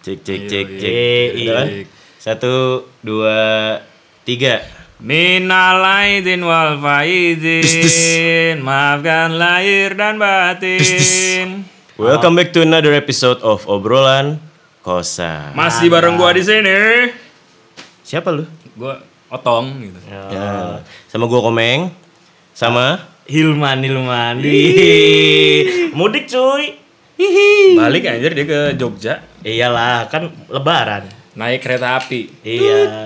Cek cek Iya, cek iya. cek. Satu, dua, tiga. Minal aidin wal faizin Maafkan lahir dan batin Welcome back to another episode of obrolan kosa. Masih bareng gua di sini Siapa lu? Gua otong gitu Ya. Sama gua Komeng. Sama Hilman, Hilman. Mudik cuy. Hihi. Balik anjir dia ke Jogja Iyalah, kan lebaran. Naik kereta api Iya.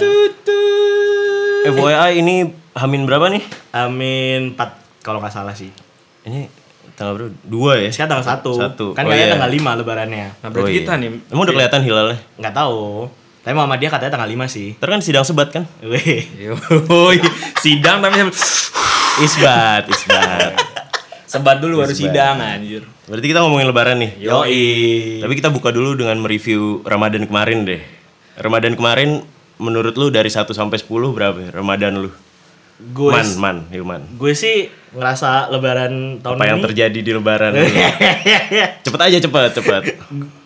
FYI ini Hamin berapa nih? Amin 4 kalau nggak salah sih. Ini tanggal berapa? Dua ya? Sekarang tanggal 1. Satu. Kan Oh, kayaknya iya. tanggal 5 lebarannya. Nah berarti Oh, iya. kita nih Emang udah kelihatan hilalnya? Nggak tahu. Tapi Muhammadiyah katanya tanggal 5 sih. Ntar kan sidang sebat kan? Wih. Sidang tapi Isbat, isbat. Sebat dulu baru sidang anjir Berarti kita ngomongin lebaran nih. Yoi. Tapi kita buka dulu dengan mereview Ramadan kemarin deh. Ramadan kemarin menurut lu dari 1 sampai 10 berapa ya Ramadan lu? Gue Man, man, Hilman. gue sih ngerasa lebaran tahun Apa ini yang terjadi di lebaran? cepet aja, cepet, cepet.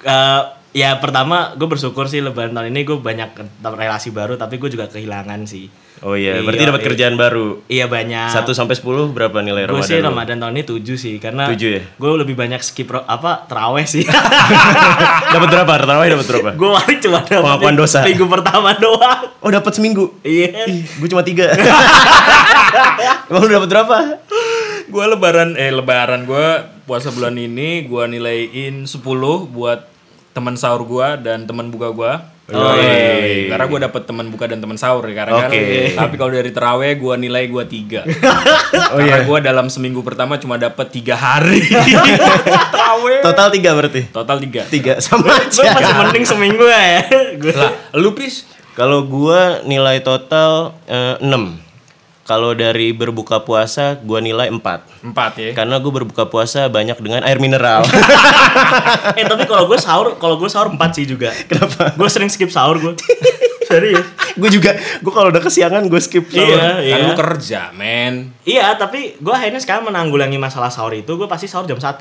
Eh, ya pertama gue bersyukur sih lebaran tahun ini gue banyak relasi baru tapi gue juga kehilangan sih. Oh iya, berarti Iya, dapat iya. kerjaan baru. Iya banyak. 1 sampai 10 berapa nilai Gue Ramadan? sih lu? Ramadan tahun ini 7 sih karena Tujuh ya? gue lebih banyak skip apa teraweh sih. dapat berapa? Tarawih dapat berapa? gue paling cuma dapat Pengakuan dosa. minggu pertama doang. Oh, dapat seminggu. Iya. Gue cuma tiga. Emang lu dapat berapa? Gua lebaran eh lebaran gua puasa bulan ini gua nilaiin 10 buat teman sahur gua dan teman buka gua. Oh, iya. Karena gua dapet teman buka dan teman sahur ya karena kan. Oke. Tapi kalau dari teraweh gua nilai gua 3. Oh Karena iya. gua dalam seminggu pertama cuma dapet 3 hari. teraweh. Total tiga berarti. Total 3. Tiga sama Gue aja. masih mending seminggu ya. Gue Lah, lu? Kalau gua nilai total eh, 6. Kalau dari berbuka puasa gua nilai 4. 4 ya. Karena gue berbuka puasa banyak dengan air mineral. eh tapi kalau gue sahur, kalau gue sahur 4 sih juga. Kenapa? Gue sering skip sahur gue. Serius. gue juga, gue kalau udah kesiangan gue skip sahur. Iya, iya. Kan lu kerja, men. Iya, tapi gue akhirnya sekarang menanggulangi masalah sahur itu, gue pasti sahur jam 1.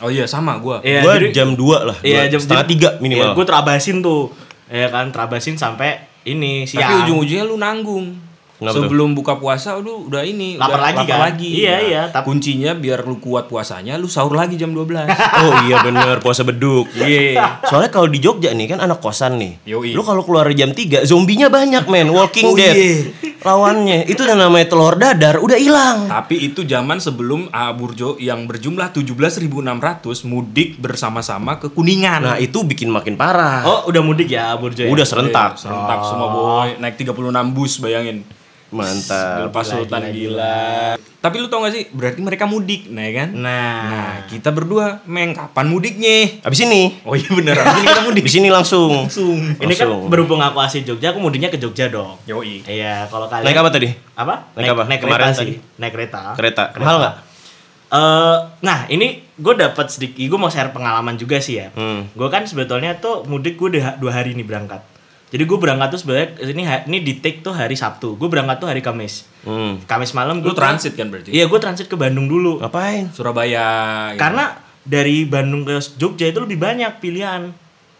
Oh iya sama gua. Iya, gue jadi- jam 2 lah. Iya, Dua- jam setengah tiga minimal. gue terabasin tuh. Ya kan, terabasin sampai ini siang. Tapi ujung-ujungnya lu nanggung. Kenapa tuh? Sebelum buka puasa lu udah ini Lapar udah lagi lapar kan? lagi. Iya, Nah, iya, tapi- Kuncinya biar lu kuat puasanya lu sahur lagi jam 12. oh iya bener, puasa beduk. Iya. Soalnya kalau di Jogja nih kan anak kosan nih. Yoi. Lu kalau keluar jam 3, zombinya banyak men, Walking Oh, Dead. iya. Lawannya itu yang namanya telur dadar udah hilang. Tapi itu zaman sebelum A Burjo yang berjumlah 17.600 mudik bersama-sama ke Kuningan. Nah, itu bikin makin parah. Oh, udah mudik ya, Burjo ya? udah serentak. Serentak semua boy, naik 36 bus bayangin. Mantap. Lepas Sultan gila, Tapi lu tau gak sih, berarti mereka mudik, nah ya kan? Nah, Nah, kita berdua, Meng, kapan mudiknya? Abis ini, Oh iya bener, abis ini kita mudik. di sini langsung. ini kan Langsung. berhubung aku asli Jogja, aku mudiknya ke Jogja dong. Yoi. Iya, kalau kalian Naik apa tadi? Apa? Naik apa? Naik Kemarin kereta tadi. sih. Naik kereta. Kereta. Mahal nggak? Eh, nah ini gue dapat sedikit, gue mau share pengalaman juga sih ya. Hmm. Gue kan sebetulnya tuh mudik gue udah dua hari nih berangkat. Jadi gue berangkat tuh sebenarnya ini ini di take tuh hari Sabtu. Gue berangkat tuh hari Kamis. Hmm. Kamis malam gue transit kan berarti? Iya gue transit ke Bandung dulu. Ngapain? Surabaya. gitu. Karena dari Bandung ke Jogja itu lebih banyak pilihan.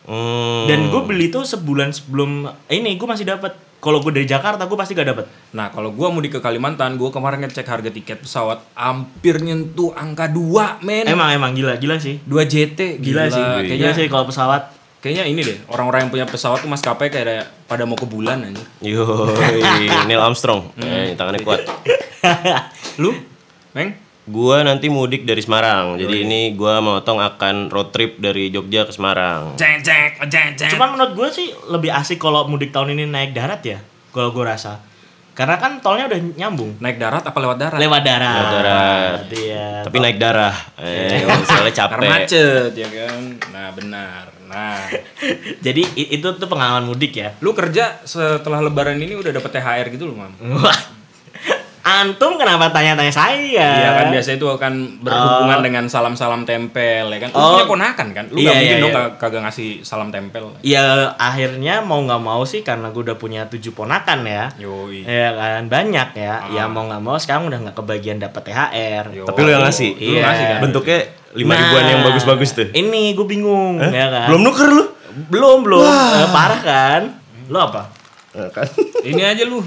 Hmm. Dan gue beli tuh sebulan sebelum ini gue masih dapat. Kalau gue dari Jakarta gue pasti gak dapat. Nah, kalau gua mudik ke Kalimantan, gua kemarin ngecek harga tiket pesawat hampir nyentuh angka 2, men. Emang emang gila gila sih. 2 JT Gila, sih. Kayaknya Gila sih kalau pesawat. Kayaknya ini deh, orang-orang yang punya pesawat tuh maskapai kayak pada mau ke bulan aja. Yoi, Neil Armstrong. Eh, tangannya kuat. Lu? Meng? Gua nanti mudik dari Semarang. Jadi ini gua motong akan road trip dari Jogja ke Semarang. Cek cek cek cek. Cuman menurut gue sih lebih asik kalau mudik tahun ini naik darat ya. Kalau gue rasa. Karena kan tolnya udah nyambung. naik darat apa lewat darat? Lewat darat. Lewat darat. Iya. Tapi naik darah. Eh, misalnya Karena capek. macet ya kan. Nah, benar. Nah, Jadi itu tuh pengalaman mudik ya. lu kerja setelah lebaran ini udah dapet THR gitu loh, Mam. Wah. Antum kenapa tanya-tanya saya? Iya kan biasa itu akan berhubungan dengan salam-salam tempel ya kan. Lu Oh. punya ponakan kan? Lu Iya, nggak mungkin iya, dong iya. kag- kagak ngasih salam tempel. Ya akhirnya mau nggak mau sih karena gue udah punya tujuh ponakan ya. Yoi. Ya kan banyak ya. Ah. Ya mau nggak mau sekarang udah nggak kebagian dapat THR. Yo. Tapi lu yang ngasih. Lu Iya. ngasih kan? Bentuknya lima ribuan yang bagus-bagus tuh. Ini gue bingung Hah? ya kan. Belum nuker lu? Belum, belum. Eh, parah kan? Lo apa? Nah, kan. Ini aja lu.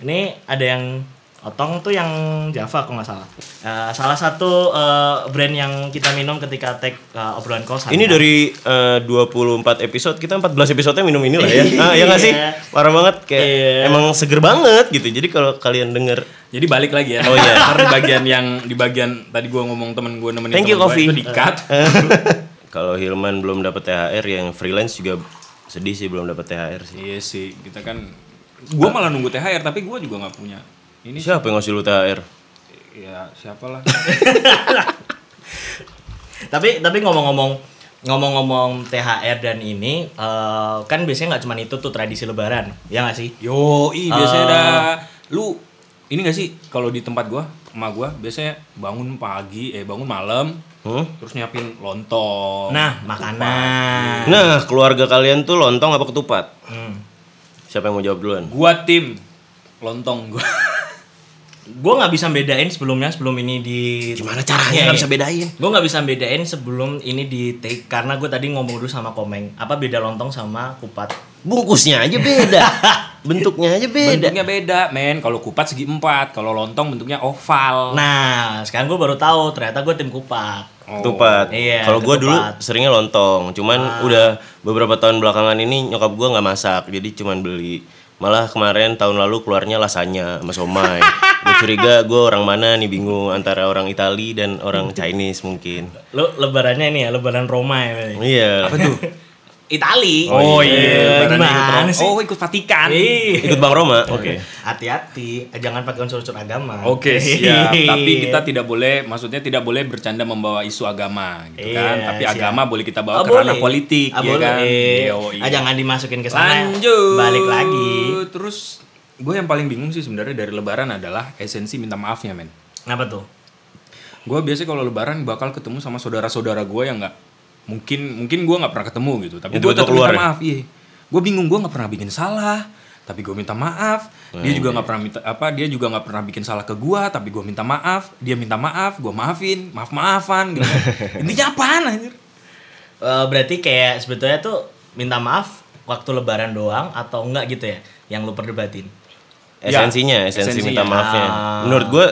Ini ada yang Otong tuh yang Java kalau nggak salah. Eh, salah satu eh, brand yang kita minum ketika take eh, obrolan kosan. Ini dari eh, 24 episode kita 14 episode minum ini lah ya. Ah, ya nggak sih? Iya. Parah banget kayak Iya. emang seger banget gitu. Jadi kalau kalian denger Jadi balik lagi ya. Oh, iya. Karena di bagian yang di bagian tadi gua ngomong temen gue nemenin Thank you, gua, Coffee. itu di cut. kalau Hilman belum dapat THR yang freelance juga sedih sih belum dapat THR sih. iya sih, kita kan gua malah nunggu THR tapi gua juga nggak punya. Ini Siapa yang ngasih lu THR? ya siapa lah. Tapi tapi ngomong-ngomong ngomong-ngomong THR dan ini eh, kan biasanya nggak cuma itu tuh tradisi Lebaran, ya nggak sih? Yo, ih biasanya dah lu ini gak sih kalau di tempat gua, emak gua biasanya bangun pagi, eh bangun malam, Hmm? terus nyiapin lontong. Nah, makanan. Nah, keluarga kalian tuh lontong apa ketupat? Hmm. Siapa yang mau jawab duluan? Gua tim lontong gua. Gue nggak bisa bedain sebelumnya sebelum ini di Gimana caranya nggak bisa bedain? Gue nggak bisa bedain sebelum ini di take karena gue tadi ngomong dulu sama Komeng apa beda lontong sama kupat. Bungkusnya aja beda. Bentuknya aja beda. Bentuknya beda, men. Kalau kupat segi empat, kalau lontong bentuknya oval. Nah, sekarang gue baru tahu ternyata gue tim kupat. Oh. Iya, Kalau gua dulu seringnya lontong. Cuman udah beberapa tahun belakangan ini nyokap gua nggak masak, jadi cuman beli. Malah kemarin tahun lalu keluarnya lasanya sama somai. gue curiga gue orang mana nih bingung antara orang Itali dan orang Chinese mungkin. Lo lebarannya ini ya, lebaran Roma ya. Iya. Apa tuh? Itali. Oh iya, gimana Lebaran ikut sih? Oh, ikut Vatikan. Ih. Ikut Bang Roma. Oke. Hati-hati, jangan pakai unsur-unsur agama. Oke, siap. Tapi kita tidak boleh, maksudnya tidak boleh bercanda membawa isu agama, gitu kan. Iya, Tapi siap. agama boleh kita bawa Oh, ke ranah politik, Ah, ya boleh. kan. Yoi. Ah, jangan dimasukin ke sana. Lanjut. Balik lagi. Terus gue yang paling bingung sih sebenarnya dari Lebaran adalah esensi minta maafnya, men. Kenapa tuh? Gue biasanya kalau Lebaran bakal ketemu sama saudara-saudara gue yang nggak mungkin mungkin gue nggak pernah ketemu gitu, tapi gue tetap minta ya? maaf. Iya, gue bingung gue nggak pernah bikin salah, tapi gue minta maaf. Dia Nah, juga nggak pernah minta apa, dia juga nggak pernah bikin salah ke gue, tapi gue minta maaf. Dia minta maaf, gue maafin, maaf maafan gitu. Intinya apaan anjir? Eh, berarti kayak sebetulnya tuh minta maaf waktu lebaran doang atau enggak gitu ya yang lu perdebatin? Esensinya, esensi esensinya. minta maafnya. Ah. Menurut gue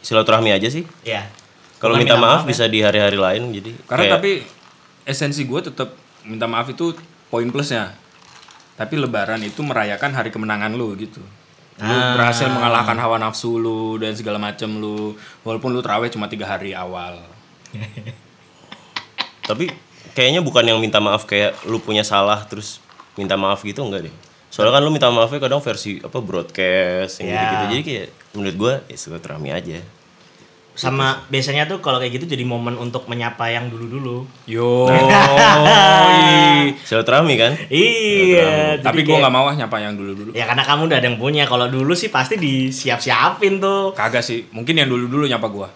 silaturahmi aja sih. Ya. Kalau Bukan minta maaf ya? bisa di hari-hari lain jadi. Karena kayak- tapi esensi gue tetap minta maaf itu poin plusnya. Tapi Lebaran itu merayakan hari kemenangan lu gitu. Lu Ah. berhasil mengalahkan hawa nafsu lu dan segala macam lu. Walaupun lu terawih cuma tiga hari awal. Tapi kayaknya bukan yang minta maaf kayak lu punya salah terus minta maaf gitu enggak deh. Soalnya kan lu minta maafnya kadang versi apa broadcast yang Ya. gitu-gitu. Jadi kayak menurut gua ya silaturahmi aja. Sama biasanya tuh kalau kayak gitu jadi momen untuk menyapa yang dulu-dulu. Yo. Silaturahmi kan? Iya. Tapi gue nggak mau ah nyapa yang dulu-dulu. Ya karena kamu udah ada yang punya. Kalau dulu sih pasti disiap-siapin tuh. Kagak sih. Mungkin yang dulu-dulu nyapa gue.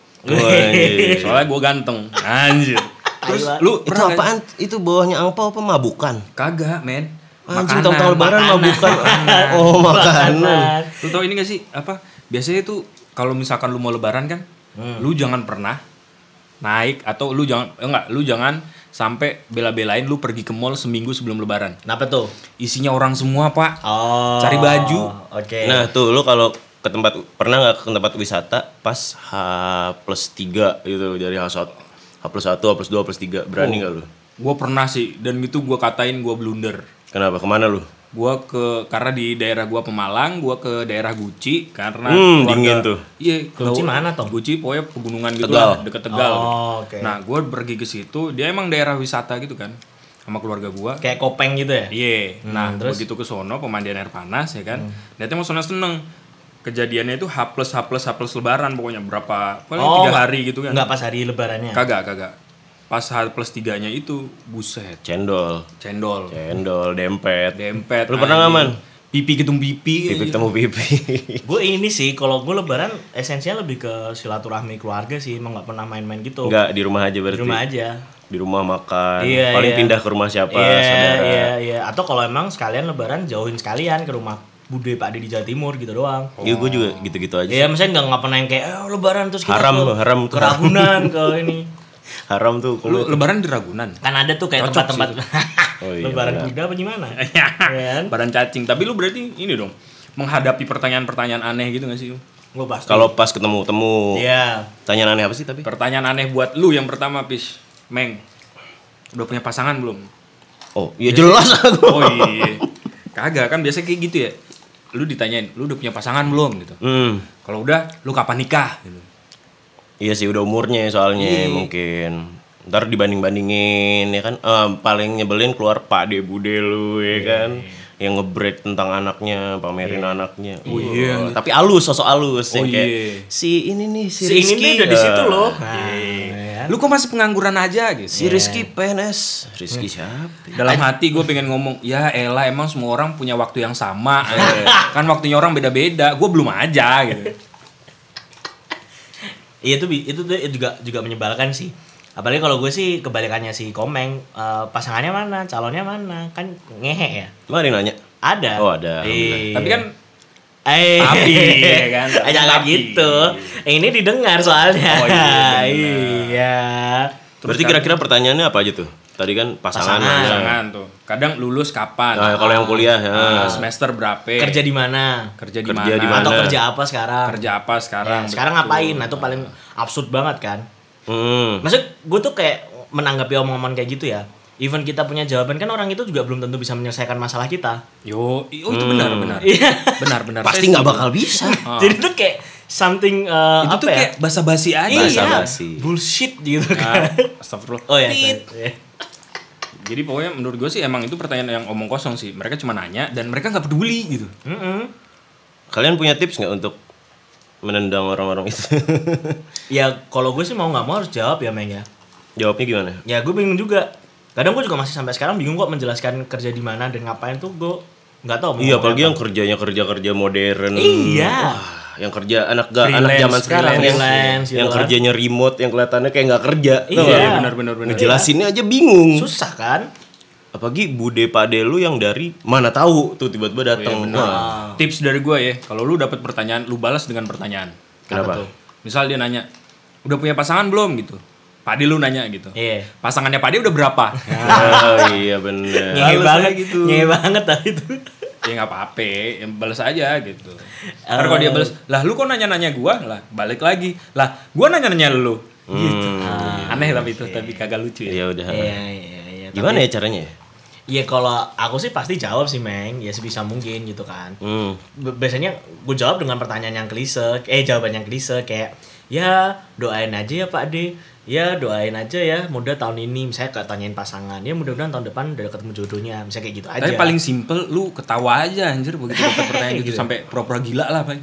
Soalnya gue ganteng. Anjir. Terus lu Itu apaan? Itu bawahnya angpau apa mabukan? Kagak, men. Anjing Makanan. tahu-tahu lebaran mabukan. Oh, makanan. Lu tau ini gak sih apa? Biasanya tuh kalau misalkan lu mau lebaran kan, Hmm. lu jangan pernah naik atau lu jangan eh, enggak, lu jangan sampai bela-belain lu pergi ke mall seminggu sebelum lebaran. Kenapa tuh? Isinya orang semua, Pak. Oh. Cari baju. Oke. Nah, tuh lu kalau ke tempat pernah nggak ke tempat wisata pas H plus 3 gitu dari H satu H plus 1, H plus 2, H plus 3 berani nggak lu? Gue pernah sih dan itu gue katain gue blunder. Kenapa? Ke mana lu? Gua ke karena di daerah gua Pemalang, gua ke daerah Guci karena Hmm, dingin tuh. Iya, Guci mana, Tom? Guci pokoknya pegunungan gitu Tegal. lah, deket Tegal. Oh, oke. Nah, gua pergi ke situ, dia emang daerah wisata gitu kan. Sama keluarga gua. Kayak kopeng gitu ya? Iya. Hmm, nah, terus? begitu ke sono pemandian air panas ya kan. Ternyata mau sono seneng. Kejadiannya itu H plus H plus H plus lebaran pokoknya berapa paling tiga nggak- hari gitu kan. Nggak pas hari lebarannya. Kagak, kagak. Pas H plus tiganya itu buset, Cendol. cendol, Cendol, dempet. dempet. Lu pernah nggak. Man? Pipi ketemu pipi. Pipi ketemu pipi. Gue ini sih, kalau gue lebaran esensinya lebih ke silaturahmi keluarga sih, emang nggak pernah main-main gitu. Enggak, di rumah aja Di berarti. rumah aja. Di rumah makan. Iya, Paling iya. pindah ke rumah siapa, Iya, saudara. iya, iya. Atau kalau emang sekalian lebaran jauhin sekalian ke rumah bude Pak Ade di Jawa Timur gitu doang. Iya, gue juga gitu-gitu aja. Iya, misalnya nggak nggak pernah yang kayak eh, lebaran terus kita Haram ke, tuh, haram ke Ragunan ke ini. Haram tuh Lu kalau lebaran di Ragunan. Kan ada tuh kayak tempat-tempat Oh iya, lebaran benar. kuda apa gimana? Ya kan? Badan cacing. Tapi lu berarti ini dong menghadapi pertanyaan-pertanyaan aneh gitu gak sih? Gue pasti. Kalau pas ketemu-temu, Iya. tanya aneh apa sih tapi? Pertanyaan aneh buat lu yang pertama, Pis. Meng. Udah punya pasangan belum? Oh, ya jelas aku. Oh iya. Kagak kan biasa kayak gitu ya. Lu ditanyain, lu udah punya pasangan belum gitu. Hmm. Kalau udah, lu kapan nikah gitu. Iya sih udah umurnya soalnya mungkin. Ntar dibanding-bandingin ya kan Eh, paling nyebelin keluar Pak De Bude lu ya kan. Yang ngebreak tentang anaknya, pamerin anaknya. Oh iya. Tapi alus, sosok alus Oh, yang kayak iya. si ini nih si, Si ini Rizky, nih udah di situ loh. Nah, ya? Lu kok masih pengangguran aja gitu. Si Rizky PNS. Rizky siapa? Dalam hati gue pengen ngomong, ya elah emang semua orang punya waktu yang sama. Kan waktunya orang beda-beda. Gue belum aja gitu. Iya itu bi- itu tuh juga juga menyebalkan sih. Apalagi kalau gue sih kebalikannya si Komeng, eh, pasangannya mana, calonnya mana, kan ngehe ya. Lu ada yang nanya? Ada. Oh, ada. Iya. Tapi kan Eh, Tapi, ya kan? Eh, jangan gitu. Ini didengar soalnya. Oh, iya, benar. iya. Berarti kira-kira pertanyaannya apa aja tuh? Tadi kan pasangan. Pasangan. pasangan tuh. Kadang lulus kapan? Nah, kalau yang kuliah ya. Ah, semester berapa? Kerja di mana? kerja di Kerja mana? Atau kerja apa sekarang? Kerja apa sekarang? Ya, sekarang Betul. ngapain? Nah, itu paling absurd banget kan. Hmm. Maksud gue tuh kayak menanggapi omongan kayak gitu ya. Even kita punya jawaban kan orang itu juga belum tentu bisa menyelesaikan masalah kita. Yo, oh itu benar benar. Iya. Benar benar. Pasti nggak bakal bisa. Jadi tuh kayak something eh, Itu apa tuh ya? kayak basa-basi aja. iya, basa-basi. bullshit gitu Ah, kan. Astagfirullah. Oh ya. Sorry. Jadi pokoknya menurut gue sih emang itu pertanyaan yang omong kosong sih. Mereka cuma nanya dan mereka nggak peduli gitu. Mm-mm. Kalian punya tips nggak untuk menendang orang-orang itu? Ya kalau gue sih mau nggak mau harus jawab ya Meng ya. Jawabnya gimana? Ya gue bingung juga. Kadang gue juga masih sampai sekarang bingung kok menjelaskan kerja di mana dan ngapain tuh gue nggak tahu. mau Iya, apalagi apa. yang kerjanya kerja-kerja modern. Iya. Wah, yang kerja anak ga, anak Freelance, zaman sekarang yang, freelance gitu yang kan. kerjanya remote yang kelihatannya kayak nggak kerja. Iya. benar benar benar. Ngejelasinnya aja bingung. susah kan. Apalagi bude pade lu yang dari mana tahu tuh tiba-tiba datang. benar. Wah, Tips dari gue ya, kalau lu dapat pertanyaan, lu balas dengan pertanyaan. Kenapa? tuh? Misal dia nanya, udah punya pasangan belum gitu? Pade lu nanya gitu. Iya. Pasangannya Pade udah berapa? Oh iya bener. Ngehe Balas banget gitu. gitu. Ngehe banget tadi itu. Ya nggak apa-apa, yang balas aja gitu. Ntar kalau dia balas, lah lu kok nanya-nanya gua? Lah balik lagi, lah gua nanya-nanya lu. Gitu. Aneh tapi itu, tapi kagak lucu ya. Ya udah. Iya iya iya. Gimana ya caranya? Iya kalau aku sih pasti jawab sih Meng, ya sebisa mungkin gitu kan. Hmm. Biasanya gue jawab dengan pertanyaan yang klise, eh jawaban yang klise kayak ya doain aja ya Pak D, ya doain aja ya mudah tahun ini misalnya kayak tanyain pasangan, ya mudah-mudahan tahun depan udah ketemu jodohnya, misalnya kayak gitu aja. Tapi paling simple lu ketawa aja anjir begitu dapat pertanyaan gitu sampai pura-pura gila lah, Pak.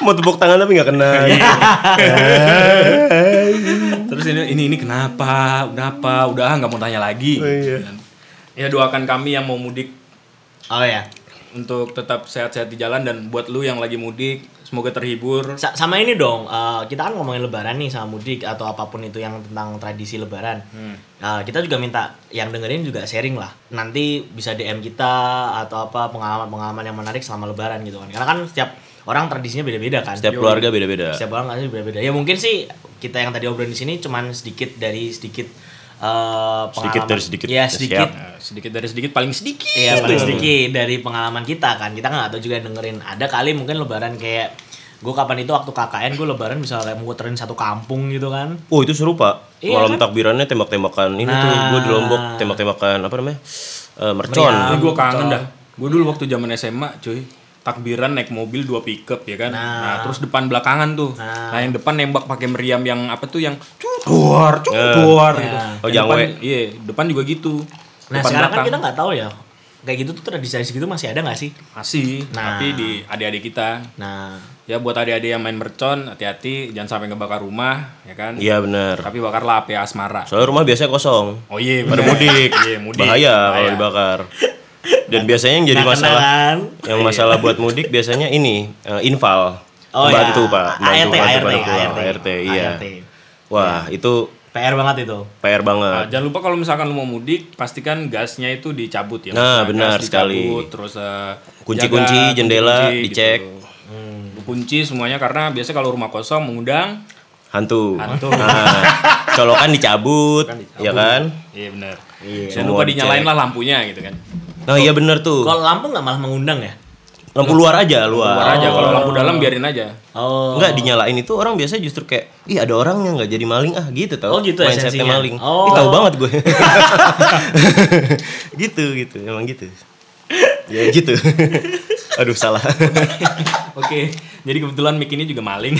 Mau tepuk tangan tapi nggak kena. Terus ini ini ini kenapa? Kenapa? Udah nggak mau tanya lagi. iya. Ya doakan kami yang mau mudik Oh ya, untuk tetap sehat-sehat di jalan dan buat lu yang lagi mudik semoga terhibur. Sa- sama ini dong, eh, kita kan ngomongin lebaran nih sama mudik atau apa pun itu yang tentang tradisi lebaran. Hmm. Nah, kita juga minta yang dengerin juga sharing lah. Nanti bisa DM kita atau apa pengalaman-pengalaman yang menarik selama lebaran gitu kan. Karena kan setiap orang tradisinya beda-beda kan. Setiap keluarga beda-beda. Setiap orang kan beda-beda. Ya mungkin sih kita yang tadi obrolin di sini cuman sedikit dari sedikit eh, Sedikit dari sedikit. Ya, sedikit. Nah, sedikit dari sedikit paling sedikit. Iya paling sedikit dari pengalaman kita kan kita nggak tahu juga dengerin ada kali mungkin lebaran kayak gue kapan itu waktu KKN gue lebaran bisa kayak muterin satu kampung gitu kan Oh itu seru pak. Iya, Malam kan? takbirannya tembak-tembakan ini tuh. Nah. Gue di Lombok tembak-tembakan apa namanya? Eh, mercon. Ini gue kangen dah. Gue dulu waktu zaman SMA, cuy. Takbiran naik mobil dua pickup ya kan. Nah, Nah. terus depan belakangan tuh. Nah. Nah, yang depan nembak pakai meriam yang apa tuh yang cuor, cuor gitu. Ya. Oh, Yang depan, jangwe. Iya, depan juga gitu. nah depan sekarang kan kita nggak tahu ya kayak gitu tuh tradisi gitu masih ada nggak sih masih, Nah. tapi di adik-adik kita. nah Ya buat adik-adik yang main mercon, hati-hati jangan sampai ngebakar rumah, ya kan? Iya benar. Tapi bakarlah api asmara. Soalnya rumah biasanya kosong. Oh iya, Pada mudik. Iya, mudik. Bahaya kalau Bahaya. dibakar. Dan biasanya yang jadi nggak masalah yang masalah buat mudik biasanya ini eh, infal. Oh, Membantu ya. Pak, ART, bantu bantu ART, pada pulang. ART. ART, iya. ART. Wah, itu PR banget itu PR Nah, banget. jangan lupa kalau misalkan lu mau mudik, pastikan gasnya itu dicabut ya. Nah, benar dicabut, sekali. Terus eh, Kunci-kunci, jaga jendela kunci-kunci dicek. Gitu. Lu kunci semuanya karena biasa kalau rumah kosong mengundang hantu. Hantu. Nah, colokan dicabut, ya kan? Iya benar. Iya. Jangan lupa dinyalain lah lampunya gitu kan. Nah, iya bener tuh. Kalau lampu nggak malah mengundang ya? Lampu luar aja, luar. Keluar aja kalau lampu dalam biarin aja. Oh. Enggak dinyalain itu orang biasa justru kayak ih ada orang yang nggak jadi maling ah gitu tau Oh, gitu mindsetnya esensinya. maling Oh. Ih, tahu banget gue gitu gitu emang gitu ya gitu aduh salah Oke, jadi kebetulan mic ini juga maling.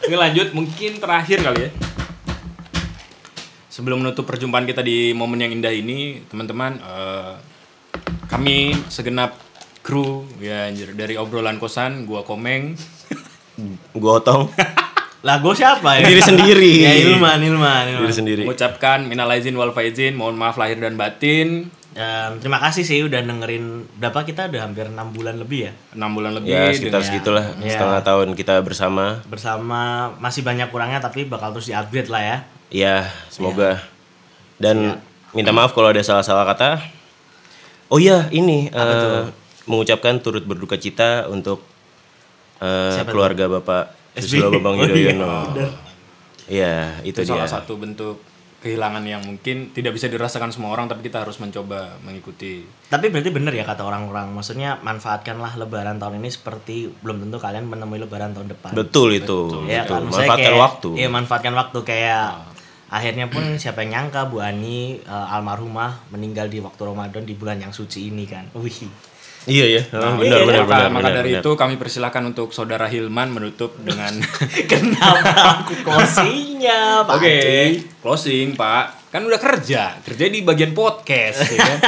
Oke lanjut, mungkin terakhir kali ya. Sebelum menutup perjumpaan kita di momen yang indah ini, teman-teman, eh, kami segenap kru ya anjir, dari obrolan kosan, gua Komeng, gue otong. Lah gue siapa ya? diri sendiri. Ya Ilman, Ilman, Ilman. diri sendiri. Mengucapkan minal aizin wal faizin, mohon maaf lahir dan batin. Dan terima kasih sih udah dengerin. Berapa? Kita udah hampir enam bulan lebih ya? 6 bulan lebih ya sekitar dengan- segitulah. Ya. setengah tahun kita bersama. Bersama. Masih banyak kurangnya tapi bakal terus di-upgrade lah ya. ya semoga. Dan Iya. minta maaf kalau ada salah-salah kata. Oh iya ini eh, mengucapkan turut berduka cita untuk Siapa tuh? keluarga bapak SBY. Susilo Bambang Oh, iya, Yudhoyono Iya, itu, itu dia. salah satu bentuk kehilangan yang mungkin tidak bisa dirasakan semua orang tapi kita harus mencoba mengikuti Tapi berarti bener ya kata orang-orang, maksudnya manfaatkanlah lebaran tahun ini seperti belum tentu kalian menemui lebaran tahun depan. Betul itu. Ya betul. kan, Maksudnya Manfaatkan kayak- waktu. Iya, manfaatkan waktu kayak akhirnya pun siapa yang nyangka Bu Ani eh, almarhumah meninggal di waktu Ramadan di bulan yang suci ini kan. Wih. Iya ya, Nah, benar iya, benar maka, benar. maka benar, dari benar. itu kami persilahkan untuk saudara Hilman menutup dengan Kenapa aku closingnya, Pak Oke, Aceh? closing Pak. Kan udah kerja, kerja di bagian podcast ya kan?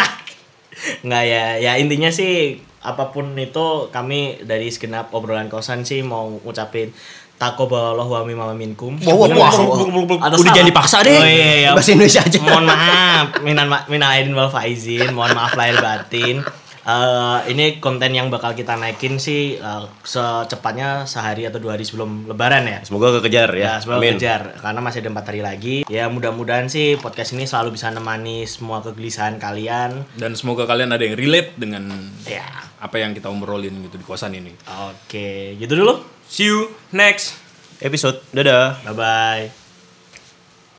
Nggak ya, ya intinya sih apa pun itu kami dari segenap obrolan kosan sih mau ngucapin Takoballahu wa mimma minkum. Wah, wah, wah, wah. Udah jangan dipaksa deh. Oh, iya, iya. Bahasa Indonesia aja. Mohon maaf, minan ma minal aidin wal faizin, mohon maaf lahir batin. Eh, ini konten yang bakal kita naikin sih eh, secepatnya sehari atau dua hari sebelum lebaran ya. Semoga kekejar ya. Ya, semoga Amin. kejar karena masih ada empat hari lagi. Ya mudah-mudahan sih podcast ini selalu bisa nemani semua kegelisahan kalian. Dan semoga kalian ada yang relate dengan Ya, apa yang kita obrolin gitu di kosan ini. oke, gitu dulu. See you next Episode. Dadah. Bye bye.